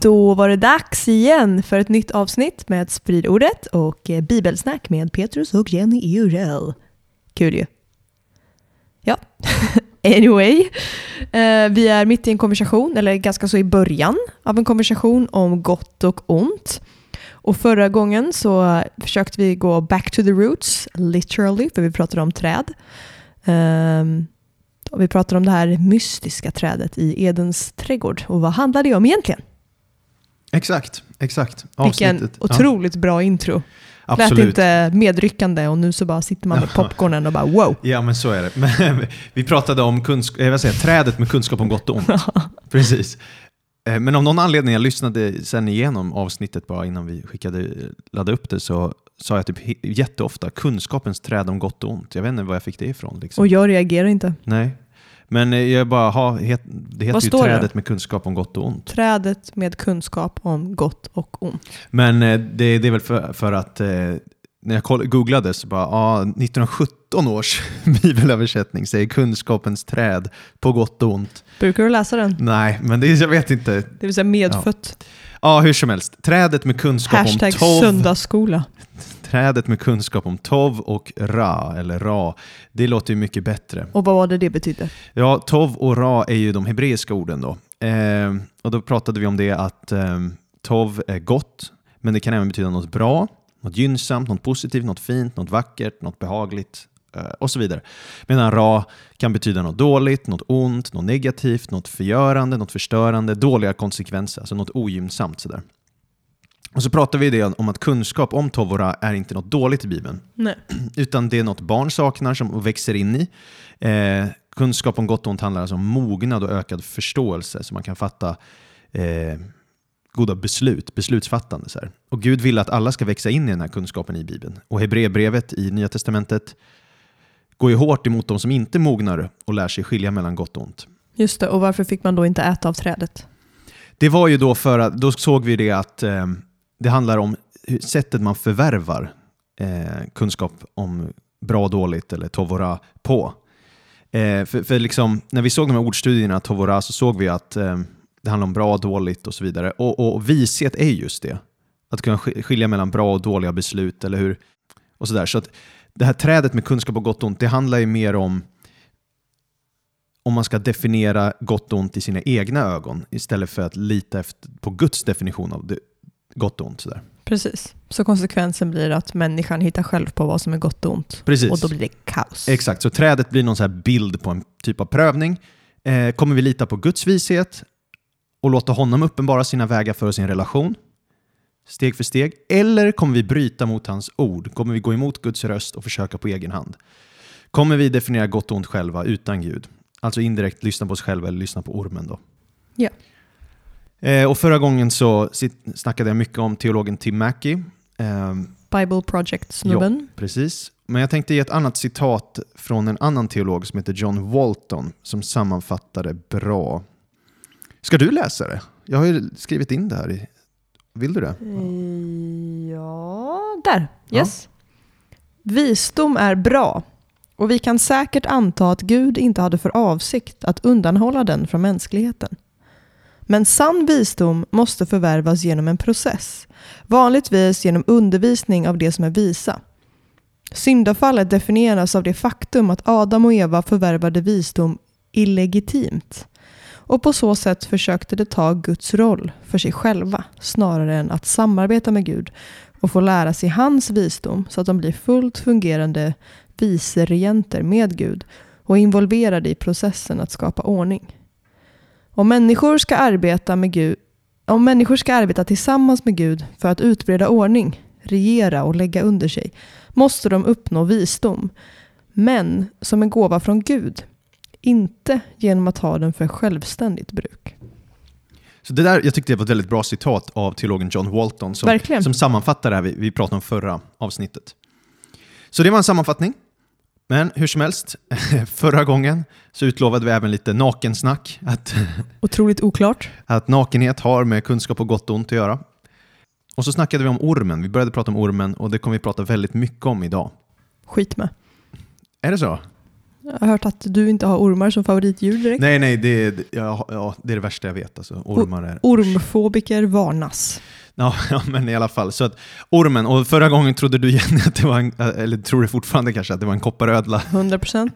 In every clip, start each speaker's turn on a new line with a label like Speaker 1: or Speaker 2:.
Speaker 1: Då var det dags igen för ett nytt avsnitt med Spridordet och eh, bibelsnack med Petrus och Jenny Eurell. Kul ju. Ja, anyway. Eh, vi är mitt i en konversation, eller ganska så i början av en konversation om gott och ont. Och förra gången så försökte vi gå back to the roots, literally, för vi pratade om träd. Ehm, och vi pratade om det här mystiska trädet i Edens trädgård. Och vad handlar det om egentligen?
Speaker 2: Exakt, exakt.
Speaker 1: Vilken otroligt ja. bra intro. Absolut. Lät inte medryckande och nu så bara sitter man med popcornen och bara wow.
Speaker 2: Ja men så är det. Men, vi pratade om kunsk- jag säga, trädet med kunskap om gott och ont. Precis. Eh, men av någon anledning, jag lyssnade sen igenom avsnittet bara innan vi skickade, laddade upp det, så sa jag typ jätteofta kunskapens träd om gott och ont. Jag vet inte var jag fick det ifrån. Liksom.
Speaker 1: Och jag reagerar inte.
Speaker 2: Nej, men eh, jag bara, ha, het, det heter ju trädet det? med kunskap om gott och ont.
Speaker 1: Trädet med kunskap om gott och ont.
Speaker 2: Men eh, det, det är väl för, för att eh, när jag googlade så bara, ja, 1917 års bibelöversättning säger kunskapens träd på gott och ont.
Speaker 1: Brukar du läsa den?
Speaker 2: Nej, men det, jag vet inte.
Speaker 1: Det vill säga medfött.
Speaker 2: Ja. Ja, hur som helst. Trädet med kunskap
Speaker 1: Hashtag
Speaker 2: om tov.
Speaker 1: söndagsskola.
Speaker 2: Trädet med kunskap om tov och ra, eller ra. Det låter ju mycket bättre.
Speaker 1: Och vad var det det betydde?
Speaker 2: Ja, tov och ra är ju de hebreiska orden då. Eh, och då pratade vi om det att eh, tov är gott, men det kan även betyda något bra, något gynnsamt, något positivt, något fint, något vackert, något behagligt eh, och så vidare. Medan ra kan betyda något dåligt, något ont, något negativt, något förgörande, något förstörande, dåliga konsekvenser, alltså något ogynnsamt. Sådär. Och så pratar vi det om att kunskap om Tovora är inte något dåligt i Bibeln.
Speaker 1: Nej.
Speaker 2: Utan det är något barn saknar som växer in i. Eh, kunskap om gott och ont handlar alltså om mognad och ökad förståelse så man kan fatta eh, goda beslut, beslutsfattande. Så här. Och Gud vill att alla ska växa in i den här kunskapen i Bibeln. Och Hebreerbrevet i Nya Testamentet går ju hårt emot de som inte mognar och lär sig skilja mellan gott och ont.
Speaker 1: Just det, och varför fick man då inte äta av trädet?
Speaker 2: Det var ju då för att, då såg vi det att eh, det handlar om sättet man förvärvar eh, kunskap om bra och dåligt eller tovora på. Eh, för, för liksom, när vi såg de här ordstudierna, tovora, så såg vi att eh, det handlar om bra och dåligt och så vidare. Och, och vishet är just det. Att kunna skilja mellan bra och dåliga beslut, eller hur? Och så där. Så att det här trädet med kunskap och gott och ont, det handlar ju mer om om man ska definiera gott och ont i sina egna ögon istället för att lita efter, på Guds definition av det, gott och ont. Sådär.
Speaker 1: Precis, så konsekvensen blir att människan hittar själv på vad som är gott och ont.
Speaker 2: Precis.
Speaker 1: Och då blir det kaos.
Speaker 2: Exakt, så trädet blir någon så bild på en typ av prövning. Eh, kommer vi lita på Guds vishet och låta honom uppenbara sina vägar för sin relation? Steg för steg. Eller kommer vi bryta mot hans ord? Kommer vi gå emot Guds röst och försöka på egen hand? Kommer vi definiera gott och ont själva utan Gud? Alltså indirekt lyssna på oss själva eller lyssna på ormen då?
Speaker 1: Ja.
Speaker 2: Eh, och förra gången så snackade jag mycket om teologen Tim Mackey.
Speaker 1: Eh, Bible Project-snubben.
Speaker 2: Ja, precis. Men jag tänkte ge ett annat citat från en annan teolog som heter John Walton som sammanfattar det bra. Ska du läsa det? Jag har ju skrivit in det här. I, vill du det?
Speaker 1: Ja, där. Yes. Ja. Visdom är bra och vi kan säkert anta att Gud inte hade för avsikt att undanhålla den från mänskligheten. Men sann visdom måste förvärvas genom en process, vanligtvis genom undervisning av det som är visa. Syndafallet definieras av det faktum att Adam och Eva förvärvade visdom illegitimt och på så sätt försökte de ta Guds roll för sig själva snarare än att samarbeta med Gud och få lära sig hans visdom så att de blir fullt fungerande viceregenter med Gud och involverade i processen att skapa ordning. Om människor ska arbeta med Gud om människor ska arbeta tillsammans med Gud för att utbreda ordning, regera och lägga under sig måste de uppnå visdom, men som en gåva från Gud, inte genom att ha den för självständigt bruk.
Speaker 2: Så det där, jag tyckte det var ett väldigt bra citat av teologen John Walton som,
Speaker 1: Verkligen.
Speaker 2: som sammanfattar det här vi, vi pratade om förra avsnittet. Så det var en sammanfattning. Men hur som helst, förra gången så utlovade vi även lite nakensnack. Att,
Speaker 1: Otroligt oklart.
Speaker 2: att nakenhet har med kunskap och gott och ont att göra. Och så snackade vi om ormen. Vi började prata om ormen och det kommer vi prata väldigt mycket om idag.
Speaker 1: Skit med.
Speaker 2: Är det så?
Speaker 1: Jag har hört att du inte har ormar som favoritdjur direkt.
Speaker 2: Nej, nej, det, är- ja, ja, det är det värsta jag vet. Alltså. Ormar är...
Speaker 1: Ormfobiker varnas.
Speaker 2: Ja, ja, men i alla fall. Så att ormen, och förra gången trodde du igen att det var en, eller tror du fortfarande kanske att det var en kopparödla.
Speaker 1: 100%.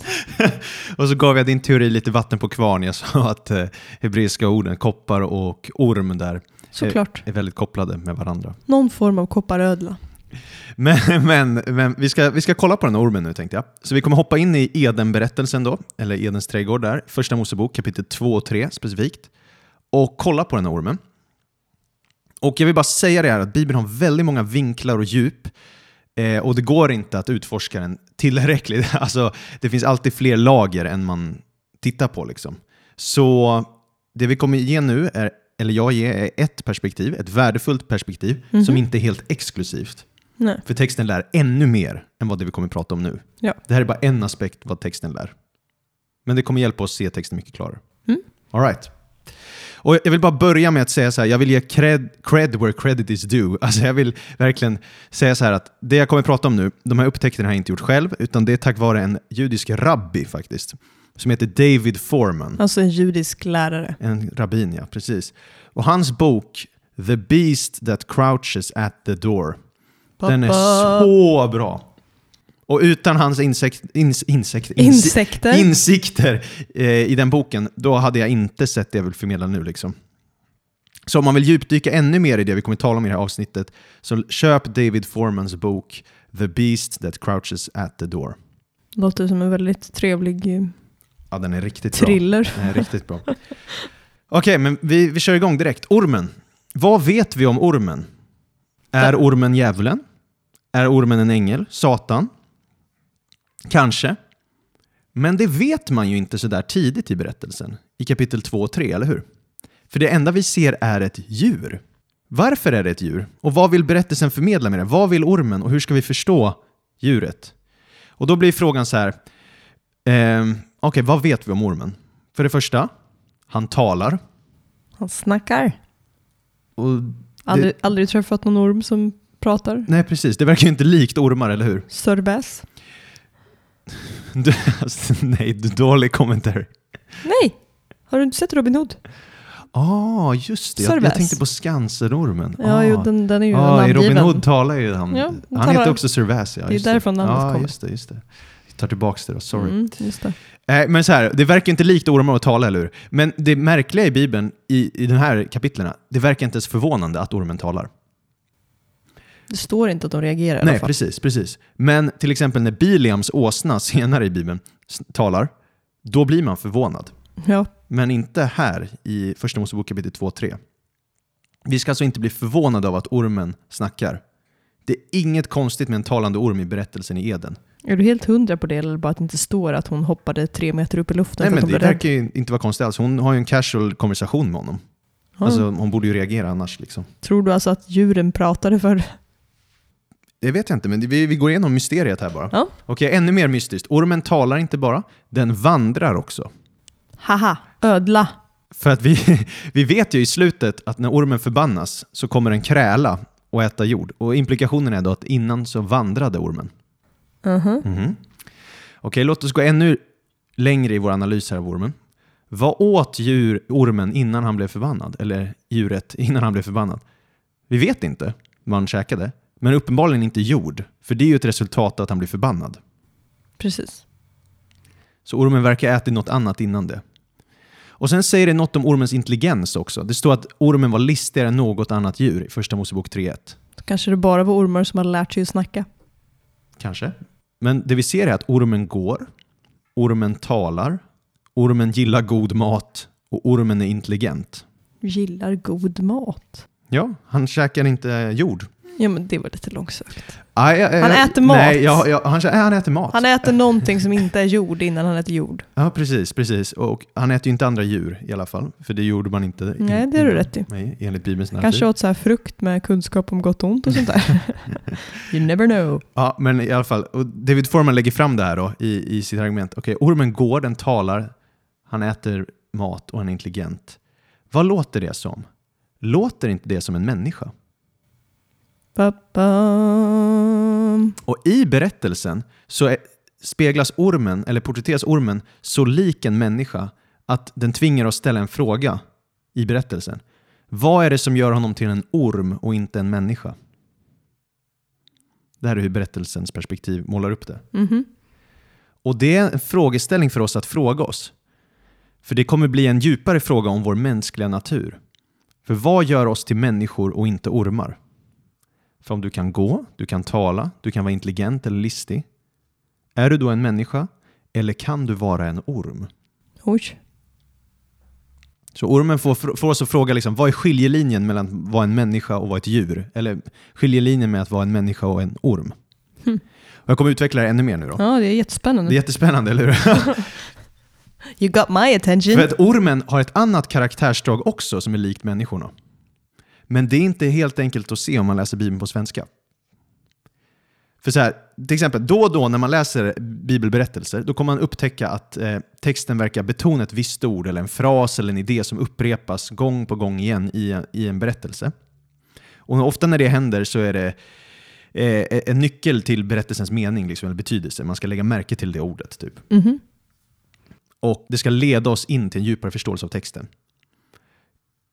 Speaker 2: Och så gav jag din teori lite vatten på kvarn. Jag sa att eh, hebreiska orden koppar och orm där
Speaker 1: Såklart.
Speaker 2: är väldigt kopplade med varandra.
Speaker 1: Någon form av kopparödla.
Speaker 2: Men, men, men vi, ska, vi ska kolla på den här ormen nu tänkte jag. Så vi kommer hoppa in i Eden-berättelsen då, eller Edens trädgård där, första Mosebok kapitel 2 och 3 specifikt. Och kolla på den här ormen. Och jag vill bara säga det här att Bibeln har väldigt många vinklar och djup. Eh, och det går inte att utforska den tillräckligt. Alltså, det finns alltid fler lager än man tittar på. Liksom. Så det vi kommer ge nu, är, eller jag ger, är ett perspektiv, ett värdefullt perspektiv som inte är helt exklusivt.
Speaker 1: Nej.
Speaker 2: För texten lär ännu mer än vad det vi kommer prata om nu.
Speaker 1: Ja.
Speaker 2: Det här är bara en aspekt vad texten lär. Men det kommer hjälpa oss se texten mycket klarare.
Speaker 1: Mm.
Speaker 2: All right. Och jag vill bara börja med att säga så här, jag vill ge cred, cred where credit is due. Alltså jag vill verkligen säga så här att det jag kommer prata om nu, de här upptäckterna har jag inte gjort själv, utan det är tack vare en judisk rabbi faktiskt, som heter David Foreman.
Speaker 1: Alltså en judisk lärare.
Speaker 2: En rabbin, ja, precis. Och hans bok The Beast That Crouches at the Door, den är så bra. Och utan hans insekt, ins, insekt, insi-
Speaker 1: Insekter.
Speaker 2: insikter eh, i den boken, då hade jag inte sett det jag vill förmedla nu. Liksom. Så om man vill djupdyka ännu mer i det vi kommer tala om i det här avsnittet, så köp David Formans bok The Beast That Crouches at the Door.
Speaker 1: Låter som en väldigt trevlig eh,
Speaker 2: Ja, den är riktigt bra.
Speaker 1: thriller.
Speaker 2: Den är riktigt bra. Okej, men vi, vi kör igång direkt. Ormen. Vad vet vi om ormen? Är ormen djävulen? Är ormen en ängel? Satan? Kanske. Men det vet man ju inte så där tidigt i berättelsen, i kapitel 2 och 3, eller hur? För det enda vi ser är ett djur. Varför är det ett djur? Och vad vill berättelsen förmedla med det? Vad vill ormen och hur ska vi förstå djuret? Och då blir frågan så här. Ehm, Okej, vad vet vi om ormen? För det första, han talar.
Speaker 1: Han snackar.
Speaker 2: Och
Speaker 1: Aldrig, aldrig träffat någon orm som pratar.
Speaker 2: nej, precis. Det verkar ju inte likt ormar, eller hur?
Speaker 1: Sörbäs.
Speaker 2: Du, alltså, nej, du, dålig kommentar.
Speaker 1: Nej! Har du inte sett Robin Hood?
Speaker 2: ah, just det. Jag, jag tänkte på Skansen-ormen.
Speaker 1: Ja,
Speaker 2: ah.
Speaker 1: jo, den, den är ju
Speaker 2: ah, I. Robin Hood talar ju han.
Speaker 1: Ja,
Speaker 2: han
Speaker 1: talar-
Speaker 2: heter också Servais. Ja,
Speaker 1: Det är därifrån namnet
Speaker 2: Ja,
Speaker 1: kommer.
Speaker 2: just det. Just det. Jag tar tillbaka det då, sorry.
Speaker 1: Mm.
Speaker 2: Eh, men så här, det verkar inte likt ormar att tala, eller hur? Men det märkliga i Bibeln, i, i de här kapitlerna, det verkar inte ens förvånande att ormen talar.
Speaker 1: Det står inte att de reagerar i
Speaker 2: Nej,
Speaker 1: alla fall.
Speaker 2: precis, precis. Men till exempel när Biliams åsna senare i Bibeln talar, då blir man förvånad.
Speaker 1: Ja,
Speaker 2: Men inte här i Första Mosebok kapitel 2-3. Vi ska alltså inte bli förvånade av att ormen snackar. Det är inget konstigt med en talande orm i berättelsen i Eden.
Speaker 1: är du helt hundra på det eller bara att det inte står att hon hoppade tre meter upp i luften
Speaker 2: Nej, men det verkar ju inte vara konstigt alls. Hon har ju en casual konversation med honom.
Speaker 1: Ja.
Speaker 2: Alltså, hon borde ju reagera annars. Liksom.
Speaker 1: Tror du alltså att djuren pratade för
Speaker 2: Det vet jag inte, men vi, vi går igenom mysteriet här bara.
Speaker 1: Ja.
Speaker 2: Okej, ännu mer mystiskt. Ormen talar inte bara, den vandrar också.
Speaker 1: haha, ödla?
Speaker 2: För att vi, vi vet ju i slutet att när ormen förbannas så kommer den kräla och äta jord. Och implikationen är då att innan så vandrade ormen.
Speaker 1: Mhm.
Speaker 2: Mhm. Okej, låt oss gå ännu längre i vår analys här av ormen. Vad åt djur, ormen innan han blev förbannad? Eller djuret innan han blev förbannad? Vi vet inte vad han käkade, men uppenbarligen inte jord. För det är ju ett resultat av att han blir förbannad.
Speaker 1: Precis.
Speaker 2: Så ormen verkar ha ätit något annat innan det. Och sen säger det något om ormens intelligens också. Det står att ormen var listigare än något annat djur i Första Mosebok 3.1.
Speaker 1: Då kanske det bara var ormar som hade lärt sig att snacka.
Speaker 2: Kanske. Men det vi ser är att ormen går, ormen talar, ormen gillar god mat och ormen är intelligent.
Speaker 1: Gillar god mat.
Speaker 2: Ja, han käkar inte jord.
Speaker 1: Ja, men det var lite långsökt.
Speaker 2: Ah, ja, ja,
Speaker 1: Han äter mat.
Speaker 2: Nej, ja, ja, han, han äter mat.
Speaker 1: Han äter någonting som inte är jord innan han äter jord.
Speaker 2: Ja, precis. precis. Och han äter ju inte andra djur i alla fall. För det gjorde man inte.
Speaker 1: Nej, det har du rätt i.
Speaker 2: Nej, enligt Bibelns narrativ.
Speaker 1: Kanske åt så här frukt med kunskap om gott och ont och sånt där. you never know.
Speaker 2: Ja, men i alla fall. Och David Forman lägger fram det här då i, i sitt argument. Okej, ormen går, den talar, han äter mat och han är intelligent. Vad låter det som? Låter inte det som en människa?
Speaker 1: Ba-bam.
Speaker 2: Och i berättelsen så är, speglas ormen, eller porträtteras ormen, så lik en människa att den tvingar oss ställa en fråga i berättelsen. Vad är det som gör honom till en orm och inte en människa? Det här är hur berättelsens perspektiv målar upp det.
Speaker 1: Mhm.
Speaker 2: Och det är en frågeställning för oss att fråga oss. För det kommer bli en djupare fråga om vår mänskliga natur. För vad gör oss till människor och inte ormar? För om du kan gå, du kan tala, du kan vara intelligent eller listig. Är du då en människa eller kan du vara en orm?
Speaker 1: Oj.
Speaker 2: Så ormen får, får oss att fråga liksom, vad är skiljelinjen mellan att vara en människa och vara ett djur? Eller skiljelinjen med att vara en människa och en orm?
Speaker 1: Hmm.
Speaker 2: Och jag kommer utveckla det ännu mer nu då.
Speaker 1: Ja, det är jättespännande.
Speaker 2: Det är jättespännande, eller hur?
Speaker 1: You got my attention.
Speaker 2: För att ormen har ett annat karaktärsdrag också som är likt människorna. Men det är inte helt enkelt att se om man läser Bibeln på svenska. För så här, till exempel, då och då när man läser bibelberättelser, då kommer man upptäcka att eh, texten verkar betona ett visst ord eller en fras eller en idé som upprepas gång på gång igen i, i en berättelse. Och ofta när det händer så är det eh, en nyckel till berättelsens mening liksom, eller betydelse. Man ska lägga märke till det ordet. Typ.
Speaker 1: Mhm.
Speaker 2: Och det ska leda oss in till en djupare förståelse av texten.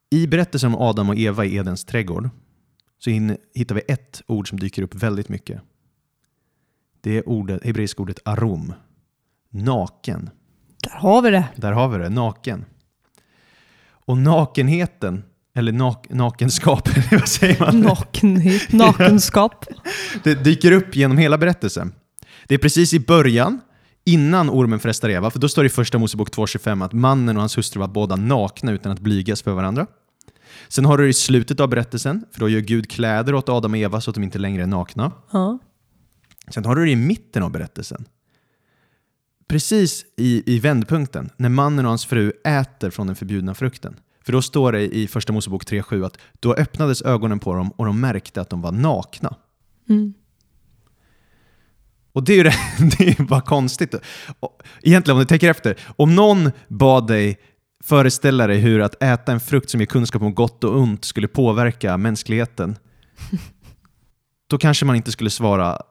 Speaker 2: I berättelsen om Adam och Eva i Edens trädgård så hittar vi ett ord som dyker upp väldigt mycket. Det är ordet, hebreiska ordet arom. Naken.
Speaker 1: Där har vi det.
Speaker 2: Där har vi det, naken. Och nakenheten, eller nak nakenskap, vad säger man?
Speaker 1: Nakenhet, nakenskap.
Speaker 2: Det dyker upp genom hela berättelsen. Det är precis i början, innan ormen frestar Eva, för då står det i första Mosebok 2.25 att mannen och hans hustru var båda nakna utan att blygas för varandra. Sen har du det i slutet av berättelsen, för då gör Gud kläder åt Adam och Eva så att de inte längre är nakna.
Speaker 1: Ja.
Speaker 2: Sen har du det i mitten av berättelsen. Precis i, i vändpunkten, när mannen och hans fru äter från den förbjudna frukten. För då står det i första Mosebok 3.7 att då öppnades ögonen på dem och de märkte att de var nakna.
Speaker 1: Mm.
Speaker 2: Och det är ju det, det är bara konstigt. Och Egentligen om du tänker efter, om någon bad dig föreställa dig hur att äta en frukt som ger kunskap om gott och ont skulle påverka mänskligheten, då kanske man inte skulle svara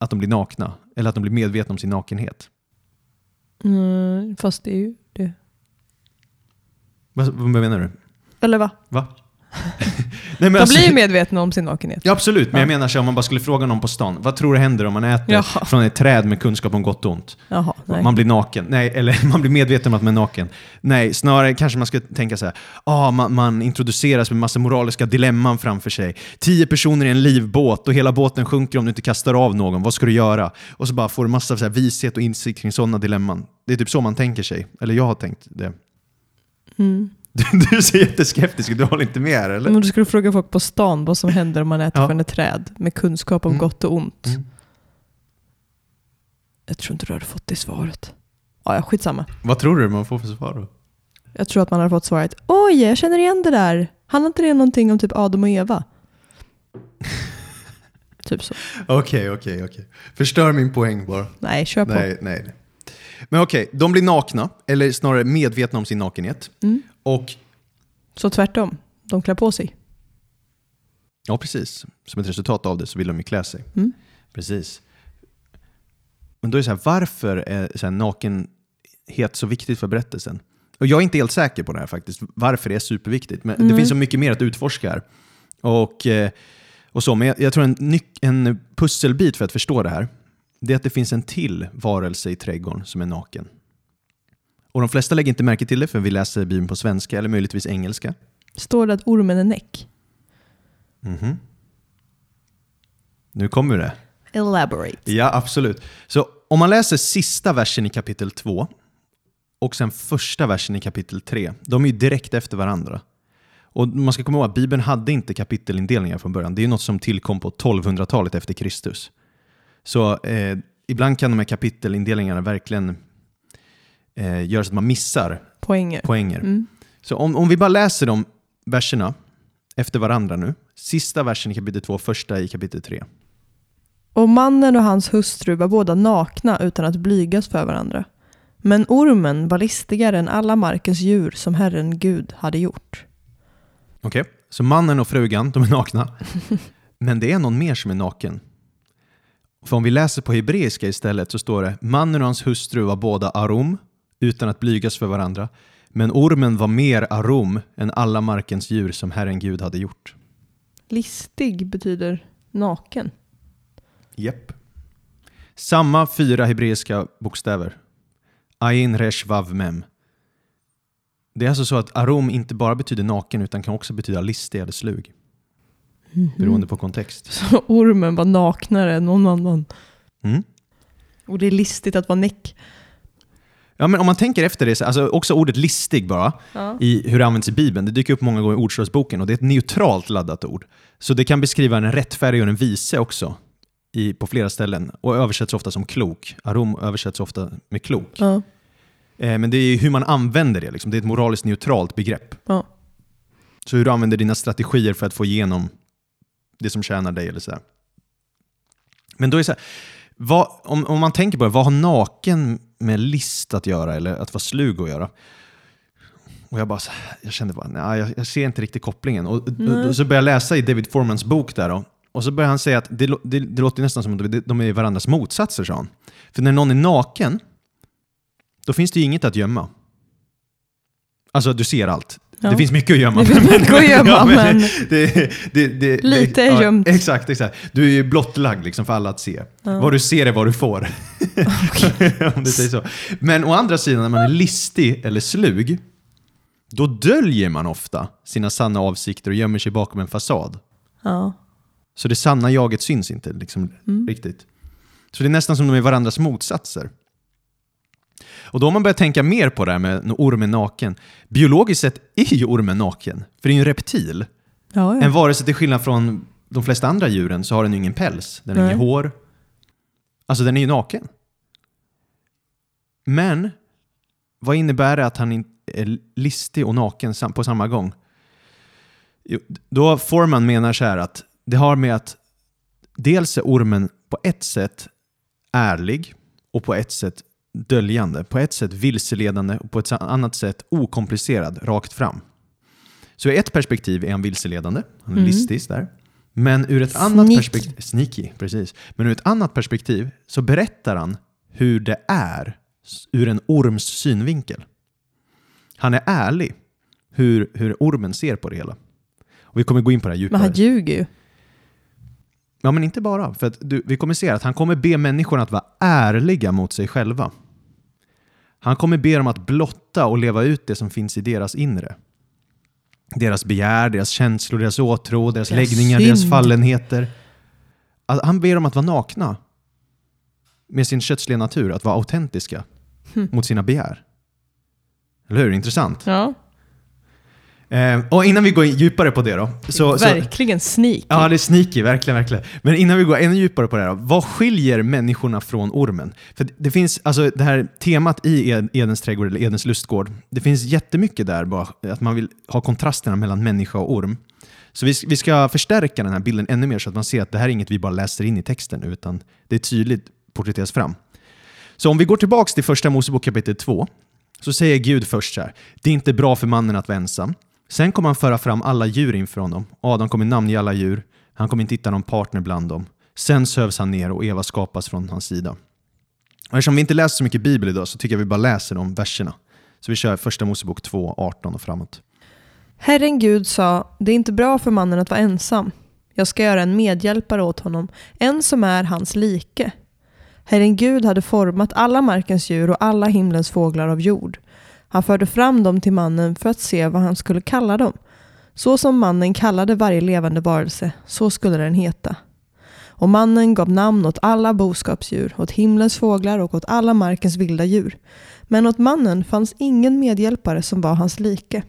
Speaker 2: att de blir nakna, eller att de blir medvetna om sin nakenhet.
Speaker 1: Mm, fast det är ju det.
Speaker 2: Vad, vad menar du?
Speaker 1: Eller va?
Speaker 2: Va? Nej,
Speaker 1: De
Speaker 2: alltså-
Speaker 1: blir ju medvetna om sin nakenhet.
Speaker 2: Ja, absolut. Men
Speaker 1: Ja.
Speaker 2: jag menar så om man bara skulle fråga någon på stan, vad tror du händer om man äter
Speaker 1: Jaha.
Speaker 2: från ett träd med kunskap om gott och ont?
Speaker 1: Jaha.
Speaker 2: Man blir naken. Nej, eller man blir medveten om att man är naken. Nej, snarare kanske man ska tänka så här. Ah, man, man introduceras med massa moraliska dilemman framför sig. Tio personer i en livbåt och hela båten sjunker om du inte kastar av någon. Vad ska du göra? Och så bara får du massa så här vishet och insikt kring sådana dilemman. Det är typ så man tänker sig. Eller jag har tänkt det.
Speaker 1: Mm.
Speaker 2: Du, du ser jätteskeptisk ut. Du håller inte med eller?
Speaker 1: Men du skulle fråga folk på stan vad som händer om man äter
Speaker 2: Ja.
Speaker 1: från ett träd med kunskap om
Speaker 2: Mm.
Speaker 1: gott och ont.
Speaker 2: Mm.
Speaker 1: Jag tror inte du hade fått det svaret. Ja, ja, skitsamma.
Speaker 2: Vad tror du man får för svar då?
Speaker 1: Jag tror att man hade fått svaret Oj, jag känner igen det där. Handlar inte det någonting om typ Adam och Eva? typ så.
Speaker 2: Okej, okej, okej. Förstör min poäng bara.
Speaker 1: Nej, kör på.
Speaker 2: Nej, nej. nej. Men okej, de blir nakna, eller snarare medvetna om sin nakenhet.
Speaker 1: Mm.
Speaker 2: Och,
Speaker 1: Så tvärtom, de klär på sig.
Speaker 2: ja precis, som ett resultat av det så vill de ju klä sig.
Speaker 1: Mm.
Speaker 2: Precis. Men då är det så här, varför är så här nakenhet så viktigt för berättelsen? Och jag är inte helt säker på det här faktiskt, varför det är superviktigt. Men det
Speaker 1: Mm.
Speaker 2: finns så mycket mer att utforska här. Och, eh, och så, men jag, jag tror en, en pusselbit för att förstå det här, det är att det finns en till varelse i trädgården som är naken. Och de flesta lägger inte märke till det för vi läser Bibeln på svenska eller möjligtvis engelska.
Speaker 1: Står det att ormen är näck?
Speaker 2: Mhm. Nu kommer det.
Speaker 1: Elaborate.
Speaker 2: Ja, absolut. Så om man läser sista versen i kapitel 2 och sen första versen i kapitel 3, de är ju direkt efter varandra. Och man ska komma ihåg att Bibeln hade inte kapitelindelningar från början. Det är något som tillkom på 1200-talet efter Kristus. Så eh, ibland kan de här kapitelindelningarna verkligen eh, göra så att man missar
Speaker 1: Poänger.
Speaker 2: poänger.
Speaker 1: Mm.
Speaker 2: Så om, om vi bara läser de verserna efter varandra nu. Sista versen i kapitel 2, första i kapitel 3.
Speaker 1: Och mannen och hans hustru var båda nakna utan att blygas för varandra. Men ormen var listigare än alla markens djur som Herren Gud hade gjort.
Speaker 2: Okej, så mannen och frugan, de är nakna. Men det är någon mer som är naken. För om vi läser på hebreiska istället så står det mannen och hans hustru var båda arom utan att blygas för varandra. Men ormen var mer arom än alla markens djur som Herren Gud hade gjort.
Speaker 1: Listig betyder naken.
Speaker 2: Japp. Samma fyra hebreiska bokstäver. Ain, resh, vav, mem. Det är alltså så att arom inte bara betyder naken utan kan också betyda listig eller slug. Beroende på kontext.
Speaker 1: Så ormen var naknare än någon annan.
Speaker 2: Mm.
Speaker 1: Och det är listigt att vara näck.
Speaker 2: Ja, men om man tänker efter det, så- alltså också ordet listig bara,
Speaker 1: Ja.
Speaker 2: i hur det används i Bibeln, det dyker upp många gånger i Ordspråksboken och det är ett neutralt laddat ord. Så det kan beskriva en rättfärdig och en vise också i, på flera ställen och översätts ofta som klok. Arom översätts ofta med klok.
Speaker 1: Ja.
Speaker 2: Eh, men det är hur man använder det, liksom. det är ett moraliskt neutralt begrepp.
Speaker 1: Ja.
Speaker 2: Så hur du använder dina strategier för att få igenom det som tjänar dig eller så. Men då är så här, vad, om, om man tänker på det, vad har naken med list att göra eller att vara slug att göra? Och jag bara, jag kände bara, nej, jag, jag ser inte riktigt kopplingen. Och,
Speaker 1: Nej.
Speaker 2: och så började jag läsa i David Formans bok där då, och så började han säga att det, det, det låter nästan som att de är varandras motsatser, sa han. För när någon är naken, då finns det ju inget att gömma. Alltså du ser allt.
Speaker 1: Ja.
Speaker 2: Det finns mycket att gömma.
Speaker 1: Det finns mycket att gömma,
Speaker 2: Ja,
Speaker 1: men-
Speaker 2: det, det, det,
Speaker 1: Lite är
Speaker 2: ja,
Speaker 1: gömt.
Speaker 2: Exakt, exakt. Du är ju blottlagd liksom för alla att se.
Speaker 1: Ja.
Speaker 2: Vad du ser är vad du får. Om du säger så. Men å andra sidan, när man är listig eller slug, då döljer man ofta sina sanna avsikter och gömmer sig bakom en fasad.
Speaker 1: Ja.
Speaker 2: Så det sanna jaget syns inte liksom,
Speaker 1: Mm.
Speaker 2: riktigt. Så det är nästan som de är varandras motsatser. Och då har man börjat tänka mer på det här med ormen naken. Biologiskt sett är ju ormen naken, för det är ju en reptil.
Speaker 1: Ja, ja.
Speaker 2: En varelse till skillnad från de flesta andra djuren så har den ju ingen päls, den har
Speaker 1: Nej.
Speaker 2: inget hår. Alltså den är ju naken. Men vad innebär det att han är listig och naken på samma gång? Då Forman menar så här att det har med att dels är ormen på ett sätt ärlig och på ett sätt döljande, på ett sätt vilseledande och på ett annat sätt okomplicerad, rakt fram. Så i ett perspektiv är han vilseledande, han är
Speaker 1: Mm.
Speaker 2: listig där. Men ur ett annat perspektiv, sneaky, precis. Men ur ett annat perspektiv så berättar han hur det är ur en orms synvinkel. Han är ärlig hur, hur ormen ser på det hela. Och vi kommer gå in på det här
Speaker 1: Men
Speaker 2: djupare.
Speaker 1: han ljuger ju.
Speaker 2: Ja, men inte bara. För att du, vi kommer se att han kommer be människorna att vara ärliga mot sig själva. Han kommer be dem att blotta och leva ut det som finns i deras inre. Deras begär, deras känslor, deras åtrå, deras
Speaker 1: Deras
Speaker 2: läggningar, deras
Speaker 1: synd.
Speaker 2: fallenheter. Alltså, han ber dem att vara nakna med sin kötsliga natur, att vara autentiska
Speaker 1: Hm.
Speaker 2: mot sina begär. Eller hur? Intressant.
Speaker 1: Ja.
Speaker 2: Eh, och innan vi går djupare på det då. Så, så,
Speaker 1: Verkligen sneaky.
Speaker 2: Ja, det är sneaky, verkligen, verkligen. Men innan vi går ännu djupare på det här, då, vad skiljer människorna från ormen? För det finns, alltså det här temat i Ed- Edens trädgård, eller Edens lustgård, det finns jättemycket där, bara, att man vill ha kontrasterna mellan människa och orm. Så vi, vi ska förstärka den här bilden ännu mer så att man ser att det här är inget vi bara läser in i texten, utan det är tydligt porträtteras fram. Så om vi går tillbaka till första Mosebok kapitel 2, så säger Gud först så här, det är inte bra för mannen att vara ensam. Sen kommer han föra fram alla djur inför honom. Adam kommer namnge alla djur. Han kommer inte hitta någon partner bland dem. Sen sövs han ner och Eva skapas från hans sida. Och eftersom vi inte läser så mycket bibel idag så tycker jag vi bara läser de verserna. Så vi kör första Mosebok 2, 18 och framåt.
Speaker 1: Herren Gud sa, det är inte bra för mannen att vara ensam. Jag ska göra en medhjälpare åt honom, en som är hans like. Herren Gud hade format alla markens djur och alla himlens fåglar av jord. Han förde fram dem till mannen för att se vad han skulle kalla dem. Så som mannen kallade varje levande varelse, så skulle den heta. Och mannen gav namn åt alla boskapsdjur, åt himlens fåglar och åt alla markens vilda djur. Men åt mannen fanns ingen medhjälpare som var hans like.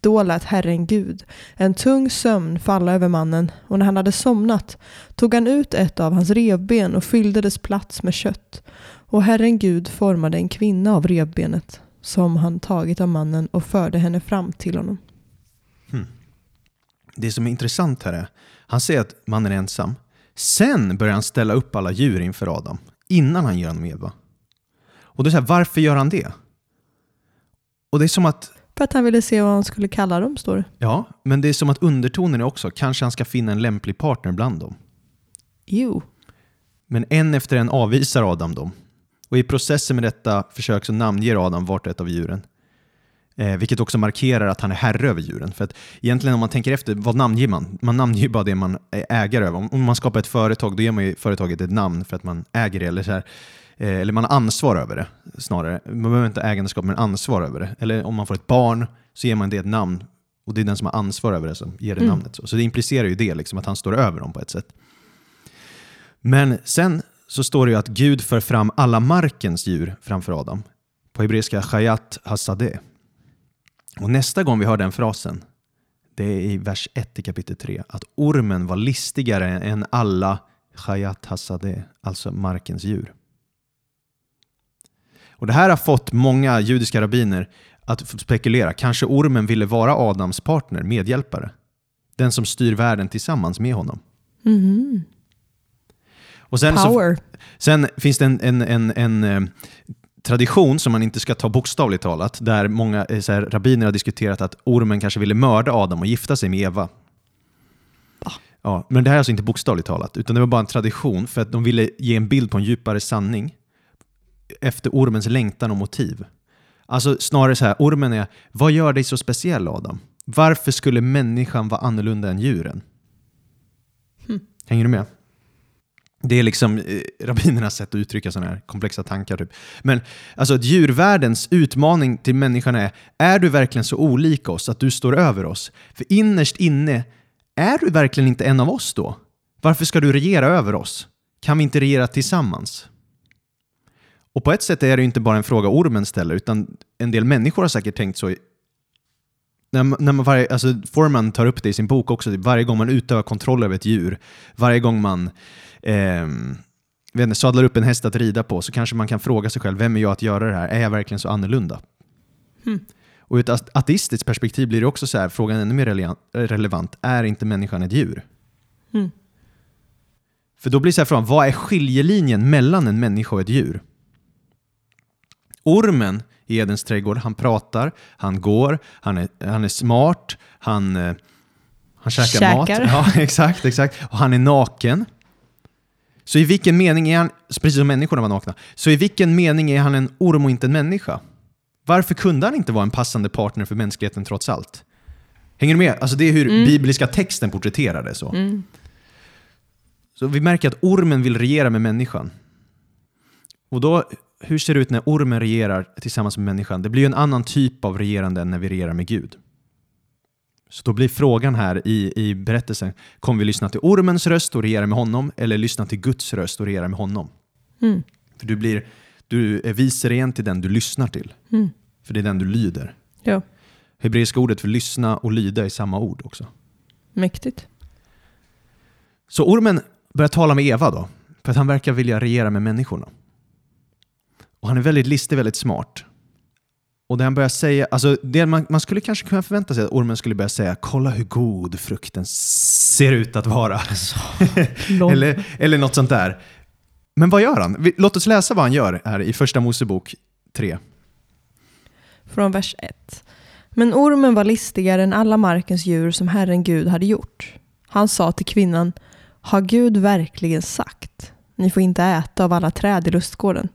Speaker 1: Då lät Herren Gud en tung sömn falla över mannen och när han hade somnat tog han ut ett av hans revben och fyllde dess plats med kött. Och Herren Gud formade en kvinna av revbenet som han tagit av mannen och förde henne fram till honom.
Speaker 2: Det som är intressant här är, han säger att mannen är ensam. Sen börjar han ställa upp alla djur inför Adam, innan han ger honom Eva. Och det är så här, varför gör han det? Och det är som att,
Speaker 1: För att han ville se vad han skulle kalla dem, står det.
Speaker 2: ja, men det är som att undertonen är också, kanske han ska finna en lämplig partner bland dem.
Speaker 1: Jo.
Speaker 2: Men en efter en avvisar Adam dem. Och i processen med detta försök så namnger Adam vart och ett av djuren. Eh, vilket också markerar att han är herre över djuren. För att egentligen om man tänker efter, vad namnger man? Man namnger bara det man ägare över. Om- Om man skapar ett företag, då ger man ju företaget ett namn för att man äger det. Eller, så här, eh, eller man har ansvar över det snarare. Man behöver inte ägandeskap, men ansvar över det. Eller om man får ett barn så ger man det ett namn. Och det är den som har ansvar över det som ger det
Speaker 1: Mm.
Speaker 2: namnet. Så, så det implicerar ju det, liksom, att han står över dem på ett sätt. Men sen så står det ju att Gud för fram alla markens djur framför Adam. På hebreiska chayat hasadeh. Och nästa gång vi hör den frasen, det är i vers 1 i kapitel 3, att ormen var listigare än alla chayat hasadeh, alltså markens djur. Och Det här har fått många judiska rabbiner att spekulera. Kanske ormen ville vara Adams partner, medhjälpare. Den som styr världen tillsammans med honom.
Speaker 1: Mm.
Speaker 2: Och sen så
Speaker 1: Power.
Speaker 2: Sen finns det en, en, en, en eh, tradition som man inte ska ta bokstavligt talat, där många eh, så här, rabbiner har diskuterat att ormen kanske ville mörda Adam och gifta sig med Eva. Ja, men det här är alltså inte bokstavligt talat, utan det var bara en tradition för att de ville ge en bild på en djupare sanning efter ormens längtan och motiv. Alltså snarare så här, ormen är, vad gör dig så speciell Adam? Varför skulle människan vara annorlunda än djuren? Hänger du med? Det är liksom eh, rabbinernas sätt att uttrycka sådana här komplexa tankar. Typ. Men alltså att djurvärldens utmaning till människan är, är du verkligen så olik oss att du står över oss? För innerst inne, är du verkligen inte en av oss då? Varför ska du regera över oss? Kan vi inte regera tillsammans? Och på ett sätt är det ju inte bara en fråga ormen ställer, utan en del människor har säkert tänkt så. När man, när man varje, alltså Foreman tar upp det i sin bok också, typ, varje gång man utövar kontroll över ett djur, varje gång man inte, sadlar upp en häst att rida på så kanske man kan fråga sig själv, vem är jag att göra det här? Är jag verkligen så annorlunda?
Speaker 1: Hmm.
Speaker 2: Och ur ett ateistiskt perspektiv blir det också så här, frågan ännu mer relevant, är inte människan ett djur?
Speaker 1: Mm.
Speaker 2: För då blir så här frågan, vad är skiljelinjen mellan en människa och ett djur? Ormen i Edens trädgård, han pratar, han går, han är, han är smart, han, eh, han käkar, mat.
Speaker 1: Käkar.
Speaker 2: Ja, exakt, exakt. Och han är naken. Så i vilken mening är han, precis som människorna var nakna, så i vilken mening är han en orm och inte en människa? Varför kunde han inte vara en passande partner för mänskligheten trots allt? Hänger du med? Alltså det är hur
Speaker 1: Mm.
Speaker 2: bibliska texten porträtterar det så.
Speaker 1: Mm.
Speaker 2: Så vi märker att ormen vill regera med människan. Och då, hur ser det ut när ormen regerar tillsammans med människan? Det blir ju en annan typ av regerande än när vi regerar med Gud. Så då blir frågan här i, i berättelsen, kommer vi lyssna till ormens röst och regera med honom eller lyssna till Guds röst och regera med honom?
Speaker 1: Mm.
Speaker 2: För du, blir, du är viseren till den du lyssnar till,
Speaker 1: Mm.
Speaker 2: för det är den du lyder.
Speaker 1: Ja,
Speaker 2: Hebreiska ordet för lyssna och lyda är samma ord också.
Speaker 1: mäktigt.
Speaker 2: Så ormen börjar tala med Eva då, för att han verkar vilja regera med människorna. Och han är väldigt listig, väldigt smart. Och det han börjar säga, alltså det man, man skulle kanske kunna förvänta sig att ormen skulle börja säga kolla hur god frukten ser ut att vara.
Speaker 1: Lång.
Speaker 2: eller, eller något sånt där. Men vad gör han? Låt oss läsa vad han gör här i första Mosebok 3.
Speaker 1: Från vers 1. Men ormen var listigare än alla markens djur som Herren Gud hade gjort. Han sa till kvinnan, har Gud verkligen sagt, ni får inte äta av alla träd i lustgården?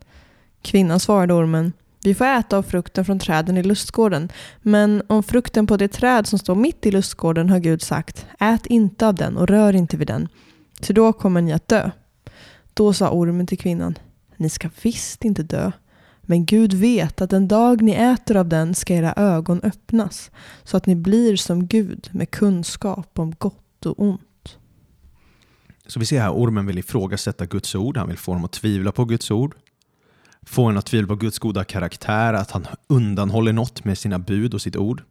Speaker 1: Kvinnan svarade ormen, vi får äta av frukten från träden i lustgården, men om frukten på det träd som står mitt i lustgården har Gud sagt, ät inte av den och rör inte vid den, ty då kommer ni att dö. Då sa ormen till kvinnan, ni ska visst inte dö. Men Gud vet att den dag ni äter av den ska era ögon öppnas så att ni blir som Gud med kunskap om gott och ont.
Speaker 2: Så vi ser här, ormen vill ifrågasätta Guds ord, han vill få dem att tvivla på Guds ord. Få en att tvivla på Guds goda karaktär, att han undanhåller något med sina bud och sitt ord.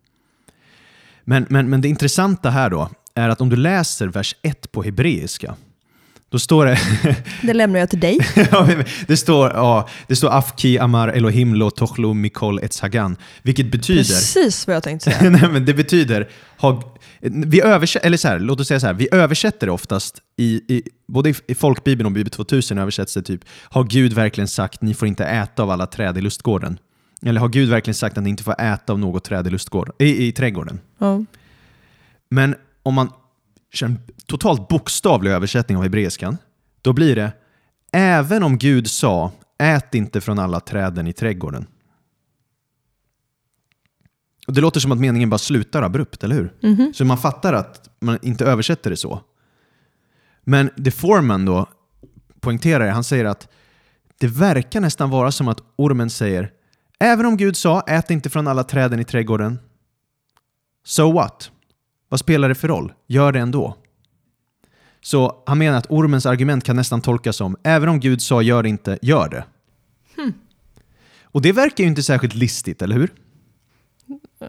Speaker 2: Men, men, men det intressanta här då är att om du läser vers 1 på hebreiska, då står det...
Speaker 1: Det lämnar jag till dig.
Speaker 2: det står, ja, det står Afki Amar Elohim Lo Tochlo Mikol Etzagan, vilket betyder...
Speaker 1: Precis vad jag tänkte säga.
Speaker 2: Nej, men det betyder... Ha, vi översätter, eller så här, låt oss säga så här, vi översätter det oftast, i, i, både i, folkbibeln och Bibel 2000 översätts det typ Har Gud verkligen sagt ni får inte äta av alla träd i lustgården? Eller har Gud verkligen sagt att ni inte får äta av något träd i, lustgården, i, i trädgården?
Speaker 1: Ja.
Speaker 2: Men om man kör en totalt bokstavlig översättning av hebreiskan, då blir det Även om Gud sa ät inte från alla träden i trädgården. Och det låter som att meningen bara slutar abrupt, eller hur?
Speaker 1: Mhm.
Speaker 2: Så man fattar att man inte översätter det så. Men det Foreman då poängterar, han säger att det verkar nästan vara som att ormen säger Även om Gud sa ät inte från alla träden i trädgården. So what? Vad spelar det för roll? Gör det ändå. Så han menar att ormens argument kan nästan tolkas som även om Gud sa gör det inte, gör det. Och det verkar ju inte särskilt listigt, eller hur?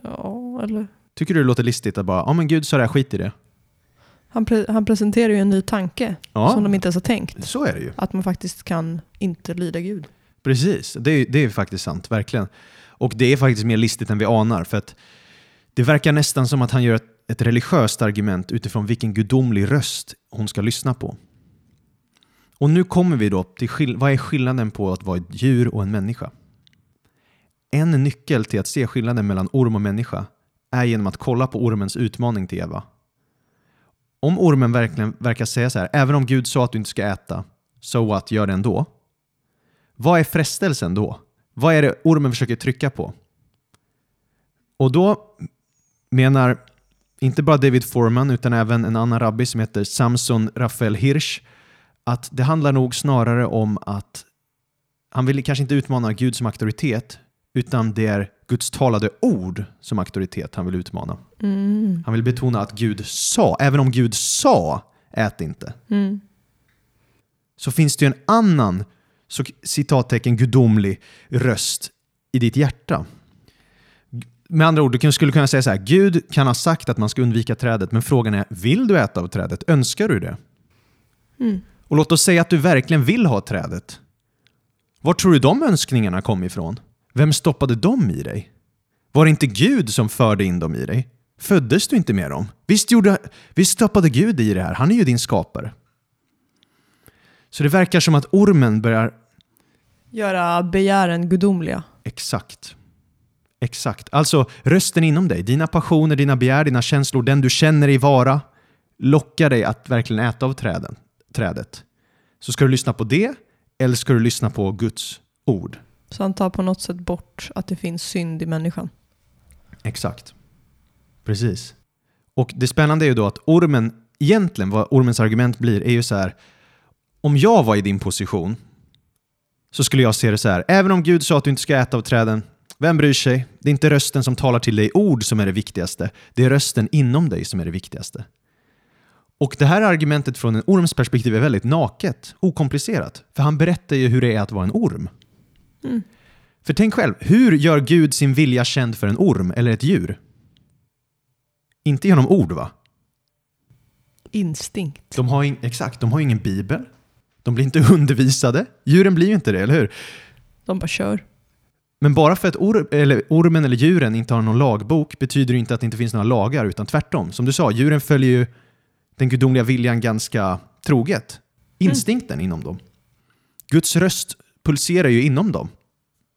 Speaker 1: Ja, eller...
Speaker 2: Tycker du det låter listigt att bara, ja men Gud sa det här, skit i det.
Speaker 1: Han, pre- han presenterar ju en ny tanke
Speaker 2: Ja.
Speaker 1: som de inte ens har tänkt.
Speaker 2: Så är det ju.
Speaker 1: Att man faktiskt kan inte lyda Gud.
Speaker 2: Precis, det är, det är faktiskt sant, verkligen. Och det är faktiskt mer listigt än vi anar, för att det verkar nästan som att han gör ett, ett religiöst argument utifrån vilken gudomlig röst hon ska lyssna på. Och nu kommer vi då till vad är skillnaden på att vara ett djur och en människa? En nyckel till att se skillnaden mellan orm och människa är genom att kolla på ormens utmaning till Eva. Om ormen verkligen verkar säga så här, även om Gud sa att du inte ska äta, so what, gör det ändå. Vad är frestelsen då? Vad är det ormen försöker trycka på? Och då menar inte bara David Foreman utan även en annan rabbi som heter Samson Rafael Hirsch att det handlar nog snarare om att han vill kanske inte utmana Gud som auktoritet utan det är Guds talade ord som auktoritet han vill utmana.
Speaker 1: Mm.
Speaker 2: Han vill betona att Gud sa, även om Gud sa ät inte,
Speaker 1: Mm.
Speaker 2: så finns det ju en annan så, citattecken gudomlig röst i ditt hjärta. Med andra ord, du skulle kunna säga så här, Gud kan ha sagt att man ska undvika trädet, men frågan är, vill du äta av trädet? Önskar du det?
Speaker 1: Mm.
Speaker 2: Och låt oss säga att du verkligen vill ha trädet. Var tror du de önskningarna kom ifrån? Vem stoppade dem i dig? Var det inte Gud som förde in dem i dig? Föddes du inte med dem? Visst, gjorde, visst stoppade Gud i det här? Han är ju din skapare. Så det verkar som att ormen börjar
Speaker 1: Göra begären gudomliga.
Speaker 2: Exakt. Exakt. Alltså rösten inom dig, dina passioner, dina begär, dina känslor, den du känner dig vara, lockar dig att verkligen äta av träden, trädet. Så ska du lyssna på det, eller ska du lyssna på Guds ord?
Speaker 1: Så han tar på något sätt bort att det finns synd i människan.
Speaker 2: Exakt. Precis. Och det spännande är ju då att ormen, egentligen vad ormens argument blir, är ju så här, om jag var i din position så skulle jag se det så här, även om Gud sa att du inte ska äta av träden, vem bryr sig? Det är inte rösten som talar till dig ord som är det viktigaste, det är rösten inom dig som är det viktigaste. Och det här argumentet från en orms perspektiv är väldigt naket, okomplicerat, för han berättar ju hur det är att vara en orm.
Speaker 1: Mm.
Speaker 2: För tänk själv, hur gör Gud sin vilja känd för en orm eller ett djur? Inte genom ord va?
Speaker 1: Instinkt.
Speaker 2: De har in, exakt, de har ingen bibel. De blir inte undervisade. Djuren blir ju inte det, eller hur?
Speaker 1: De bara kör.
Speaker 2: Men bara för att or, eller ormen eller djuren inte har någon lagbok betyder det inte att det inte finns några lagar, utan tvärtom. Som du sa, djuren följer ju den gudomliga viljan ganska troget. Instinkten inom dem. Guds röst pulserar ju inom dem.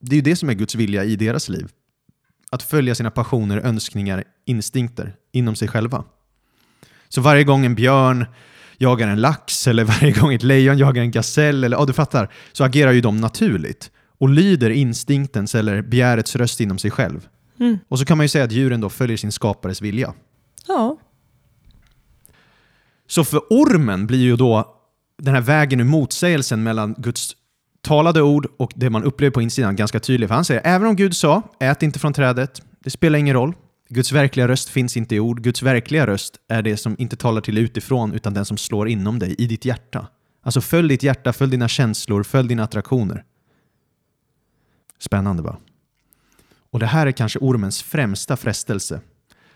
Speaker 2: Det är ju det som är Guds vilja i deras liv. Att följa sina passioner, önskningar, instinkter inom sig själva. Så varje gång en björn jagar en lax eller varje gång ett lejon jagar en gasell, eller, ja, du fattar, så agerar ju de naturligt och lyder instinktens eller begärets röst inom sig själv.
Speaker 1: Mm.
Speaker 2: Och så kan man ju säga att djuren då följer sin skapares vilja.
Speaker 1: Ja.
Speaker 2: Så för ormen blir ju då den här vägen ur motsägelsen mellan Guds talade ord och det man upplever på insidan ganska tydligt. För han säger, även om Gud sa, ät inte från trädet, det spelar ingen roll. Guds verkliga röst finns inte i ord. Guds verkliga röst är det som inte talar till utifrån, utan den som slår inom dig, i ditt hjärta. Alltså följ ditt hjärta, följ dina känslor, följ dina attraktioner. Spännande va? Och det här är kanske ormens främsta frestelse.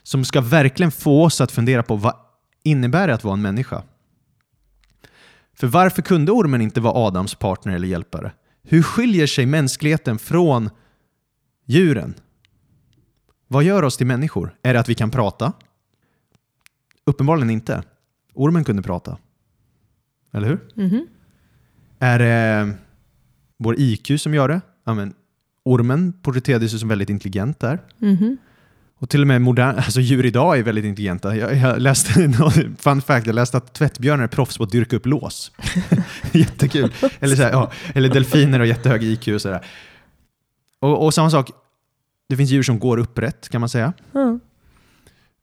Speaker 2: som ska verkligen få oss att fundera på vad innebär det att vara en människa? För varför kunde ormen inte vara Adams partner eller hjälpare? Hur skiljer sig mänskligheten från djuren? Vad gör oss till människor? Är det att vi kan prata? Uppenbarligen inte. Ormen kunde prata. Eller hur?
Speaker 1: Mhm.
Speaker 2: Är det vår IQ som gör det? Ja, men ormen porträtterades ju som väldigt intelligent där.
Speaker 1: Mhm.
Speaker 2: Och till och med modern, alltså djur idag är väldigt intelligenta. Jag, jag läste, fun fact, jag läste att tvättbjörnar är proffs på att dyrka upp lås. Jättekul. Eller, så här, ja, eller delfiner har jättehög IQ och sådär. Och, och samma sak, det finns djur som går upprätt kan man säga.
Speaker 1: Ja.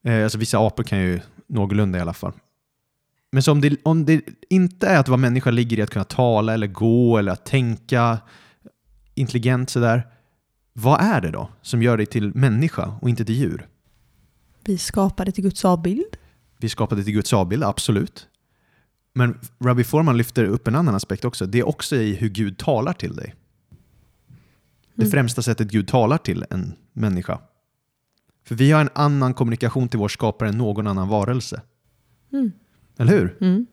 Speaker 2: Eh, alltså vissa apor kan ju någorlunda i alla fall. Men så om det, om det inte är att vara människa ligger i att kunna tala eller gå eller att tänka intelligent sådär. Vad är det då som gör dig till människa och inte till djur?
Speaker 1: Vi skapade till Guds avbild.
Speaker 2: Vi skapade till Guds avbild, absolut. Men Rabbi Forman lyfter upp en annan aspekt också. Det är också i hur Gud talar till dig. Det
Speaker 1: Mm.
Speaker 2: främsta sättet Gud talar till en människa. För vi har en annan kommunikation till vår skapare än någon annan varelse.
Speaker 1: Mm.
Speaker 2: Eller hur?
Speaker 1: Mm.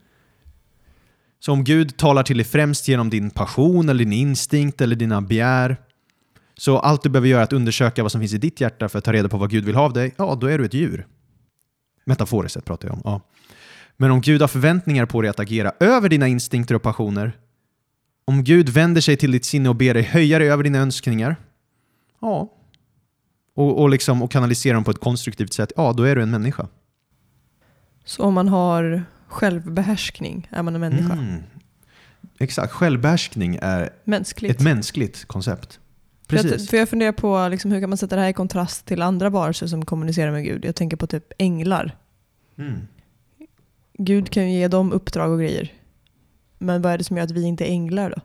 Speaker 2: Så om Gud talar till dig främst genom din passion eller din instinkt eller dina begär så allt du behöver göra är att undersöka vad som finns i ditt hjärta för att ta reda på vad Gud vill ha av dig, ja då är du ett djur. Metaforiskt sett pratar jag om. Ja. Men om Gud har förväntningar på dig att agera över dina instinkter och passioner, om Gud vänder sig till ditt sinne och ber dig höja dig över dina önskningar, ja, och, och, liksom, och kanalisera dem på ett konstruktivt sätt, ja då är du en människa.
Speaker 1: Så om man har självbehärskning är man en människa.
Speaker 2: Mm. Exakt, självbehärskning är
Speaker 1: Mänskligt.
Speaker 2: ett mänskligt koncept. Precis.
Speaker 1: Jag, för jag funderar på liksom, hur kan man sätta det här i kontrast till andra varelser som kommunicerar med Gud. Jag tänker på typ änglar.
Speaker 2: Mm.
Speaker 1: Gud kan ju ge dem uppdrag och grejer. Men vad är det som gör att vi inte är änglar då?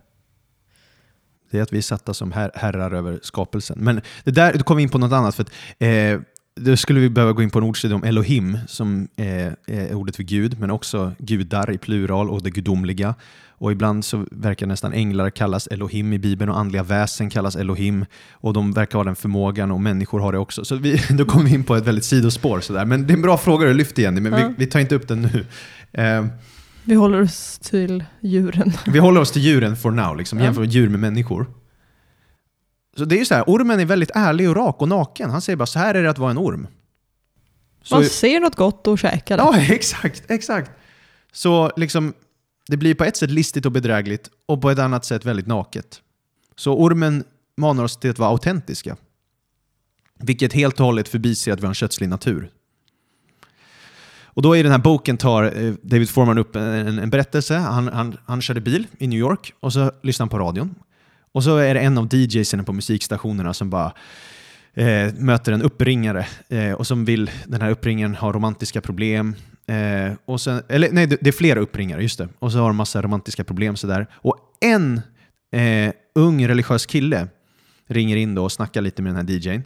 Speaker 2: Det är att vi är satta som her herrar över skapelsen. Men det där, kommer vi in på något annat. För att, eh, då skulle vi behöva gå in på en ordstudie om Elohim, som är, är ordet för Gud, men också gudar i plural och det gudomliga. Och ibland så verkar nästan änglar kallas Elohim i Bibeln och andliga väsen kallas Elohim. Och de verkar ha den förmågan och människor har det också. Så vi, då kommer vi in på ett väldigt sidospår. Sådär. Men det är en bra fråga du lyfter Jenny, men
Speaker 1: Ja.
Speaker 2: vi, vi tar inte upp den nu. Eh,
Speaker 1: Vi håller oss till djuren.
Speaker 2: vi håller oss till djuren for now, liksom,
Speaker 1: Ja.
Speaker 2: jämför djur med människor. Så det är ju så här, ormen är väldigt ärlig och rak och naken. Han säger bara så här är det att vara en orm. Så,
Speaker 1: Man ser något gott och käkar det.
Speaker 2: ja, exakt, exakt. Så liksom, det blir på ett sätt listigt och bedrägligt och på ett annat sätt väldigt naket. Så ormen manar oss till att vara autentiska. Vilket helt och hållet förbiser att vi har en kötslig natur. Och då i den här boken tar eh, David Forman upp en, en berättelse. Han, han, han körde bil i New York och så lyssnade han på radion. Och så är det en av DJsen på musikstationerna som bara eh, möter en uppringare eh, och som vill, den här uppringaren ha romantiska problem. Eh, och sen, eller nej, det, det är flera uppringare, just det. Och så har de massa romantiska problem sådär. Och en eh, ung religiös kille ringer in då och snackar lite med den här DJn.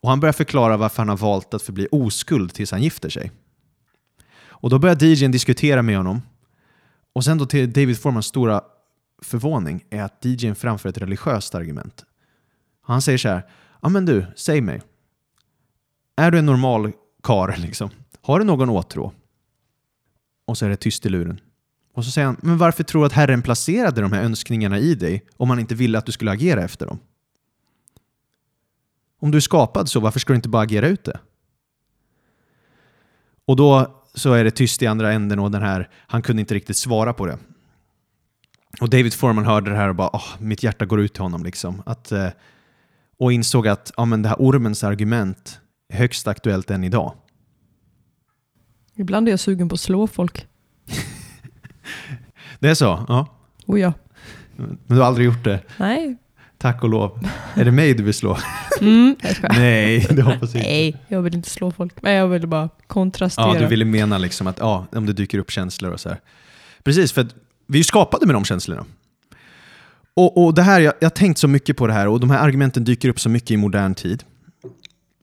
Speaker 2: Och han börjar förklara varför han har valt att förbli oskuld tills han gifter sig. Och då börjar DJn diskutera med honom. Och sen då till David Formans stora förvåning är att DJn framför ett religiöst argument. Han säger så här, ja men du, säg mig. Är du en normal kar liksom? Har du någon åtrå? Och så är det tyst i luren. Och så säger han, men varför tror du att Herren placerade de här önskningarna i dig om han inte ville att du skulle agera efter dem? Om du är skapad så, varför ska du inte bara agera ut det? Och då så är det tyst i andra änden och den här, han kunde inte riktigt svara på det. Och David Foreman hörde det här och bara, åh, mitt hjärta går ut till honom. Liksom. Att, eh, och insåg att ja, men det här ormens argument är högst aktuellt än idag.
Speaker 1: Ibland är jag sugen på att slå folk.
Speaker 2: Det är så? Ja.
Speaker 1: Oh ja.
Speaker 2: Men du har aldrig gjort det?
Speaker 1: Nej.
Speaker 2: Tack och lov. Är det mig du vill slå?
Speaker 1: Mm, jag.
Speaker 2: Nej, det hoppas jag inte.
Speaker 1: Nej, jag vill inte slå folk. Men jag vill bara kontrastera.
Speaker 2: Ja, du ville mena liksom att ja, om det dyker upp känslor och så här. Precis, för vi är skapade med de känslorna. Och, och det här, jag, jag har tänkt så mycket på det här och de här argumenten dyker upp så mycket i modern tid.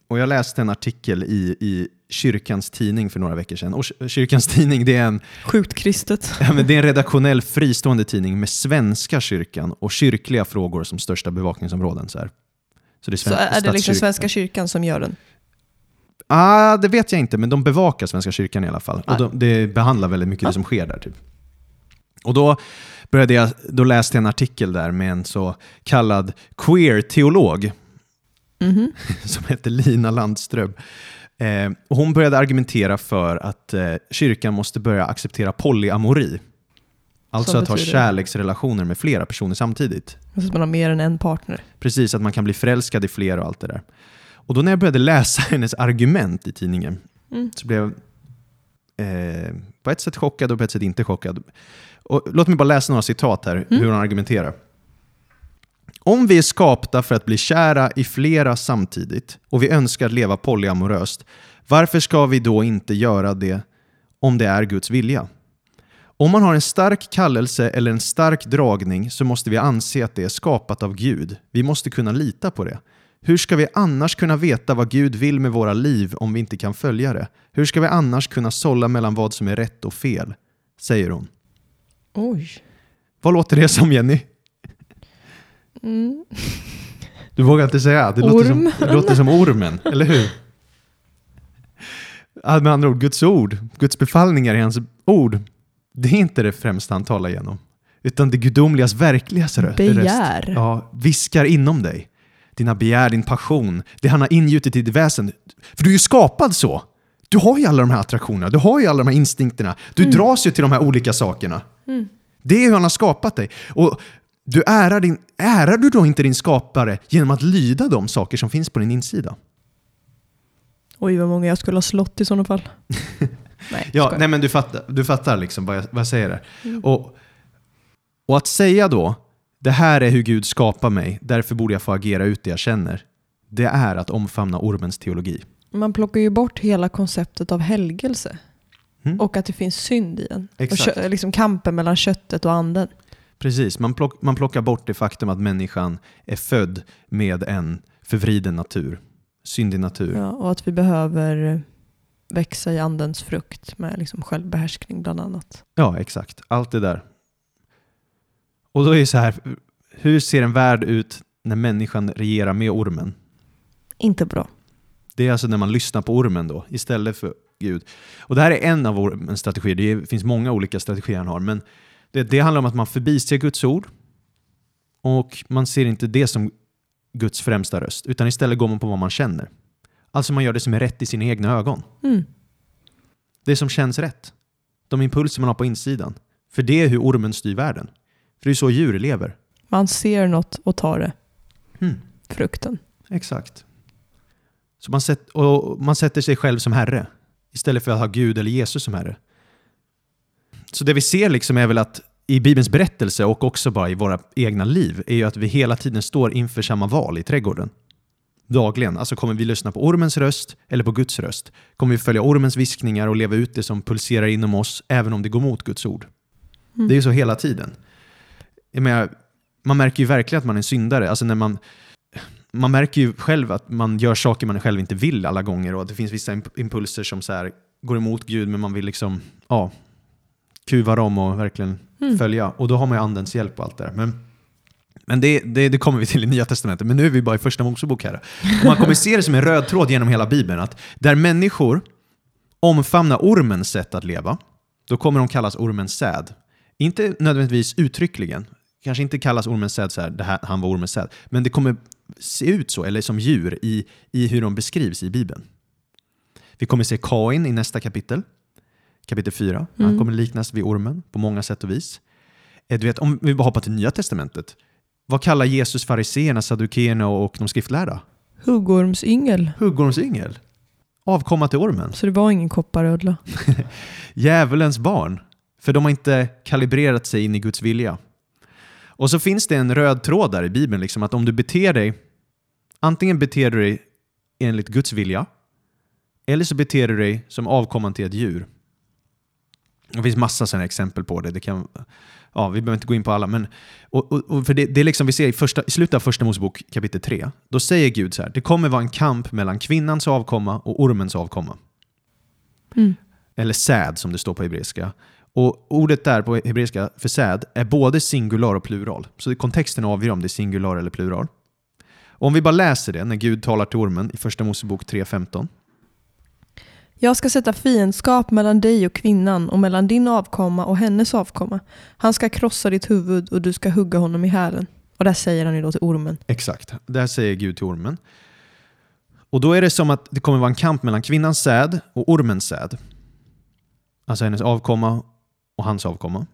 Speaker 2: Och jag läste en artikel i, i kyrkans tidning för några veckor sedan. Och Kyr- kyrkans tidning det är, en,
Speaker 1: Sjukt kristet.
Speaker 2: ja, men det är en redaktionell fristående tidning med svenska kyrkan och kyrkliga frågor som största bevakningsområden. Så, här. så det är,
Speaker 1: Så
Speaker 2: sven-
Speaker 1: är det liksom. Svenska kyrkan som gör den?
Speaker 2: Ah, det vet jag inte, men de bevakar Svenska kyrkan i alla fall. Och de, det behandlar väldigt mycket det som sker där. Typ. Och då, började jag, då läste jag en artikel där med en så kallad queer-teolog
Speaker 1: Mhm.
Speaker 2: som heter Lina Landström. Eh, och hon började argumentera för att eh, kyrkan måste börja acceptera polyamori. Alltså att ha kärleksrelationer med flera personer samtidigt.
Speaker 1: Så att man har mer än en partner.
Speaker 2: Precis, att man kan bli förälskad i flera och allt det där. Och då när jag började läsa hennes argument i tidningen
Speaker 1: Mm.
Speaker 2: så blev jag eh, på ett sätt chockad och på ett sätt inte chockad. Och låt mig bara läsa några citat här, hur hon argumenterar. Om vi är skapta för att bli kära i flera samtidigt och vi önskar leva polyamoröst, varför ska vi då inte göra det om det är Guds vilja? Om man har en stark kallelse eller en stark dragning så måste vi anse att det är skapat av Gud. Vi måste kunna lita på det. Hur ska vi annars kunna veta vad Gud vill med våra liv om vi inte kan följa det? Hur ska vi annars kunna sålla mellan vad som är rätt och fel? Säger hon.
Speaker 1: Oj.
Speaker 2: Vad låter det som Jenny?
Speaker 1: Mm.
Speaker 2: Du vågar inte säga? Det låter, som, det låter som ormen, eller hur? Med andra ord, Guds ord, Guds befallningar i hans ord, det är inte det främsta han talar igenom. Utan det gudomligas verkligas rö- röst.
Speaker 1: Begär.
Speaker 2: Ja, viskar inom dig. Dina begär, din passion, det han har ingjutit i ditt väsen. För du är ju skapad så. Du har ju alla de här attraktionerna, du har ju alla de här instinkterna. Du dras ju till de här olika sakerna. Det är hur han har skapat dig. Och du ärar, din, ärar du då inte din skapare genom att lyda de saker som finns på din insida?
Speaker 1: Oj, vad många jag skulle ha slått i sådana fall. nej,
Speaker 2: Ja, nej men du fattar, du fattar liksom vad jag, vad jag säger där. Och, och att säga då, det här är hur Gud skapar mig, därför borde jag få agera ut det jag känner. Det är att omfamna ormens teologi.
Speaker 1: Man plockar ju bort hela konceptet av helgelse.
Speaker 2: Mm.
Speaker 1: Och att det finns synd i den.
Speaker 2: Exakt.
Speaker 1: Och liksom kampen mellan köttet och anden.
Speaker 2: Precis, man, plock, man plockar bort det faktum att människan är född med en förvriden natur, syndig natur.
Speaker 1: Ja, och att vi behöver växa i andens frukt med liksom självbehärskning bland annat.
Speaker 2: Ja, exakt. Allt det där. Och då är det så här, hur ser en värld ut när människan regerar med ormen?
Speaker 1: Inte bra.
Speaker 2: Det är alltså när man lyssnar på ormen då, istället för Gud. Och det här är en av ormens strategier. Det finns många olika strategier han har, men det, det handlar om att man förbiser Guds ord och man ser inte det som Guds främsta röst, utan istället går man på vad man känner. Alltså man gör det som är rätt i sina egna ögon.
Speaker 1: Mm.
Speaker 2: Det som känns rätt. De impulser man har på insidan. För det är hur ormen styr världen. För det är så djur lever.
Speaker 1: Man ser något och tar det.
Speaker 2: Mm.
Speaker 1: Frukten.
Speaker 2: Exakt. Så man, sätt, och man sätter sig själv som herre istället för att ha Gud eller Jesus som herre. Så det vi ser liksom är väl att i Bibelns berättelse och också bara i våra egna liv är ju att vi hela tiden står inför samma val i trädgården. Dagligen. Alltså kommer vi lyssna på ormens röst eller på Guds röst? Kommer vi följa ormens viskningar och leva ut det som pulserar inom oss även om det går mot Guds ord?
Speaker 1: Mm.
Speaker 2: Det är ju så hela tiden. Jag menar, man märker ju verkligen att man är en syndare. Alltså när man, man märker ju själv att man gör saker man själv inte vill alla gånger och att det finns vissa imp- impulser som så här går emot Gud men man vill liksom ja, kuva dem och verkligen
Speaker 1: Mm.
Speaker 2: följa. Och då har man ju andens hjälp och allt det där. Men, men det, det, det kommer vi till i Nya Testamentet. Men nu är vi bara i Första Mosebok här. Och man kommer se det som en röd tråd genom hela Bibeln. Att där människor omfamnar ormens sätt att leva, då kommer de kallas ormens säd. Inte nödvändigtvis uttryckligen. Kanske inte kallas ormens säd så här, det här, han var ormens säd. Men det kommer se ut så, eller som djur, i, i hur de beskrivs i Bibeln. Vi kommer se Kain i nästa kapitel, kapitel 4. Han
Speaker 1: Mm.
Speaker 2: kommer liknas vid ormen på många sätt och vis. Eh, Du vet, om vi bara hoppar till Nya Testamentet. Vad kallar Jesus fariseerna, saddukeerna och de skriftlärda?
Speaker 1: Huggormsyngel.
Speaker 2: Huggormsyngel. Avkomma till ormen.
Speaker 1: Så det var ingen kopparödla.
Speaker 2: Djävulens barn. För de har inte kalibrerat sig in i Guds vilja. Och så finns det en röd tråd där i Bibeln, liksom, att om du beter dig, antingen beter du dig enligt Guds vilja, eller så beter du dig som avkomman till ett djur. Det finns massa sådana exempel på det. det kan, ja, vi behöver inte gå in på alla. Men, och, och, och för det, det är liksom vi ser i, första, i slutet av första Mosebok kapitel 3. Då säger Gud så här, det kommer vara en kamp mellan kvinnans avkomma och ormens avkomma.
Speaker 1: Mm.
Speaker 2: Eller säd som det står på hebreiska. Och ordet där på hebreiska för säd är både singular och plural. Så kontexten avgör om det är singular eller plural. Och om vi bara läser det när Gud talar till ormen i första Mosebok 3.15.
Speaker 1: Jag ska sätta fiendskap mellan dig och kvinnan och mellan din avkomma och hennes avkomma. Han ska krossa ditt huvud och du ska hugga honom i hälen. Och där säger han ju då till ormen.
Speaker 2: Exakt, där säger Gud till ormen. Och då är det som att det kommer vara en kamp mellan kvinnans säd och ormens säd. Alltså hennes avkomma och hans avkomma.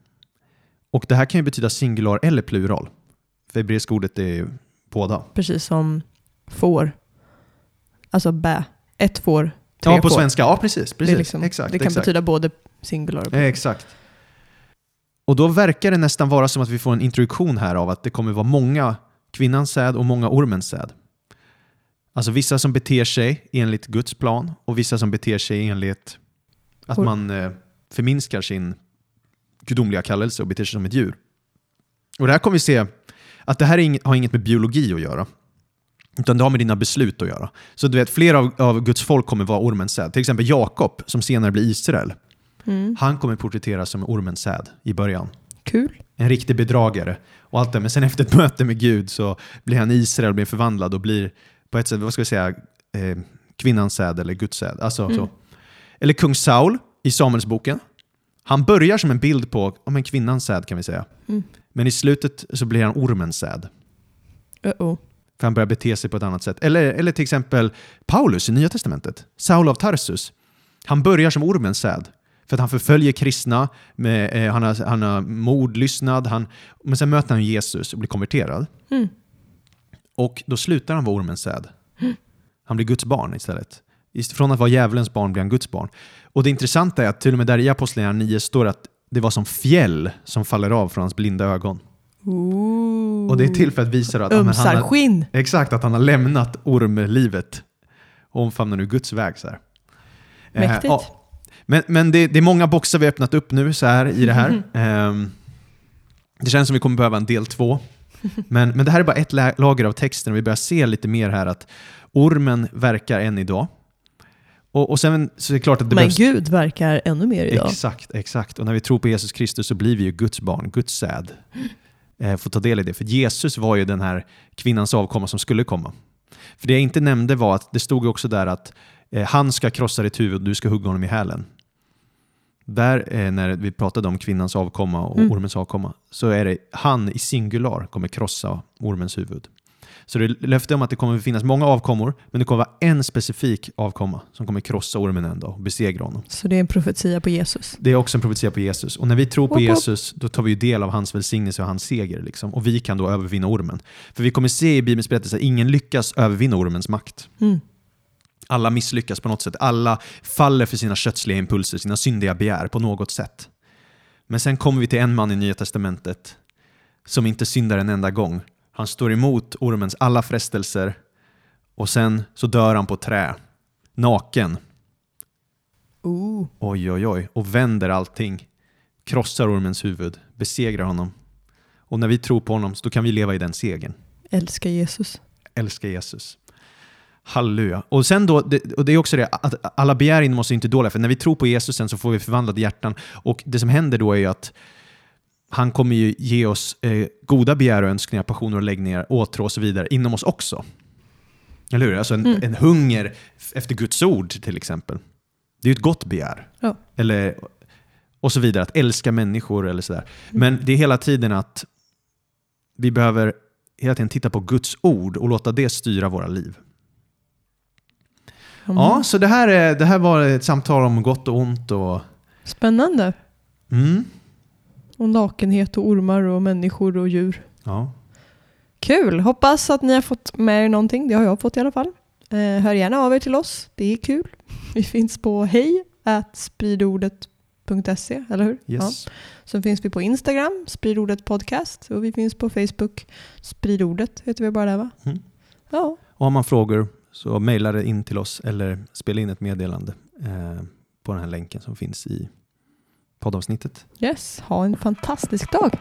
Speaker 2: Och det här kan ju betyda singular eller plural. För hebreiska ordet är ju båda.
Speaker 1: Precis som får. Alltså bä. Ett får, tre
Speaker 2: Ja, på
Speaker 1: får.
Speaker 2: svenska. Ja, precis.
Speaker 1: Det,
Speaker 2: precis.
Speaker 1: är liksom,
Speaker 2: exakt,
Speaker 1: det kan
Speaker 2: exakt.
Speaker 1: betyda både singular och
Speaker 2: Eh, Exakt. Och då verkar det nästan vara som att vi får en introduktion här av att det kommer vara många kvinnans säd och många ormens säd. Alltså vissa som beter sig enligt Guds plan och vissa som beter sig enligt att man eh, förminskar sin gudomliga kallelse och beter sig som ett djur. Och det här kommer vi se att det här har inget med biologi att göra. Utan det har med dina beslut att göra. Så du vet, flera av, av Guds folk kommer vara ormens säd. Till exempel Jakob, som senare blir Israel.
Speaker 1: Mm.
Speaker 2: Han kommer porträtteras som ormens säd i början.
Speaker 1: Kul.
Speaker 2: En riktig bedragare. Och allt det. Men sen efter ett möte med Gud så blir han Israel, blir förvandlad och blir på ett sätt, vad ska vi säga, eh, kvinnans säd eller Guds säd. Alltså,
Speaker 1: Mm.
Speaker 2: så. Eller kung Saul i Samuelsboken. Han börjar som en bild på om en kvinnans säd kan vi säga.
Speaker 1: Mm.
Speaker 2: Men i slutet så blir han ormens säd.
Speaker 1: Uh-oh.
Speaker 2: För han börjar bete sig på ett annat sätt. Eller, eller till exempel Paulus i Nya Testamentet. Saul av Tarsus. Han börjar som ormens säd. För att han förföljer kristna, med, eh, han, har, han har mordlyssnad, han, men sen möter han Jesus och blir konverterad.
Speaker 1: Mm.
Speaker 2: Och då slutar han vara ormens säd. Han blir Guds barn istället. Ist- Från att vara djävulens barn blir han Guds barn. Och det intressanta är att till och med där i Apostlagärningarna 9 står att det var som fjäll som faller av från hans blinda ögon.
Speaker 1: Ooh.
Speaker 2: Och det är till för att visa att han har. Exakt, att han har lämnat ormlivet och omfamnar nu Guds väg. Så här. Eh,
Speaker 1: Mäktigt.
Speaker 2: ja. Men, men det, det är många boxar vi har öppnat upp nu så här, i det här. Ehm, det känns som vi kommer behöva en del två. Men, men det här är bara ett lager av texten och vi börjar se lite mer här att ormen verkar än idag. Och, och sen så är det klart att det
Speaker 1: Men
Speaker 2: behövs...
Speaker 1: Gud verkar ännu mer idag.
Speaker 2: Exakt, exakt. Och när vi tror på Jesus Kristus så blir vi ju Guds barn, Guds säd. Eh, får ta del i det. För Jesus var ju den här kvinnans avkomma som skulle komma. För det jag inte nämnde var att det stod också där att eh, han ska krossa ditt huvud och du ska hugga honom i hälen. Där, eh, när vi pratade om kvinnans avkomma och
Speaker 1: Mm.
Speaker 2: ormens avkomma, så är det han i singular kommer krossa ormens huvud. Så det är löfte om att det kommer finnas många avkommor, men det kommer vara en specifik avkomma som kommer krossa ormen en dag och besegra honom.
Speaker 1: Så det är en profetia på Jesus.
Speaker 2: Det är också en profetia på Jesus. Och när vi tror på
Speaker 1: hopp.
Speaker 2: Jesus, då tar vi ju del av hans välsignelse och hans seger. Liksom. Och vi kan då övervinna ormen. För vi kommer se i Bibelns berättelse att ingen lyckas övervinna ormens makt.
Speaker 1: Mm.
Speaker 2: Alla misslyckas på något sätt. Alla faller för sina kötsliga impulser, sina syndiga begär på något sätt. Men sen kommer vi till en man i Nya Testamentet som inte syndar en enda gång. Han står emot ormens alla frestelser och sen så dör han på trä, naken.
Speaker 1: Ooh.
Speaker 2: Oj, oj, oj. Och vänder allting. Krossar ormens huvud. Besegrar honom. Och när vi tror på honom så kan vi leva i den segern.
Speaker 1: Älskar Jesus.
Speaker 2: Älska Jesus. Halleluja. Och sen då, det, och det är också det, att alla begär inom oss är inte dåliga, för när vi tror på Jesus sen så får vi förvandlade hjärtan. Och det som händer då är ju att han kommer ju ge oss eh, goda begär och önskningar, passioner och läggningar, åtrå och så vidare inom oss också. Eller hur? Alltså en,
Speaker 1: Mm.
Speaker 2: en hunger efter Guds ord till exempel. Det är ju ett gott begär.
Speaker 1: Ja.
Speaker 2: Eller, och så vidare, att älska människor eller sådär. Men det är hela tiden att vi behöver hela tiden titta på Guds ord och låta det styra våra liv.
Speaker 1: Mm.
Speaker 2: Ja, så det här, är, det här var ett samtal om gott och ont. Och,
Speaker 1: Spännande.
Speaker 2: mm,
Speaker 1: Och nakenhet och ormar och människor och djur.
Speaker 2: ja.
Speaker 1: Kul! Hoppas att ni har fått med er någonting. Det har jag fått i alla fall. Eh, hör gärna av er till oss. Det är kul. Vi finns på hej spridordet.se, eller hur? Ja.
Speaker 2: Yes.
Speaker 1: Sen finns vi på Instagram, spridordet podcast. Och vi finns på Facebook, spridordet heter vi bara där va?
Speaker 2: Mm.
Speaker 1: Ja,
Speaker 2: Och har man frågor så mejla det in till oss eller spela in ett meddelande eh, på den här länken som finns i poddavsnittet.
Speaker 1: Yes, ha en fantastisk dag.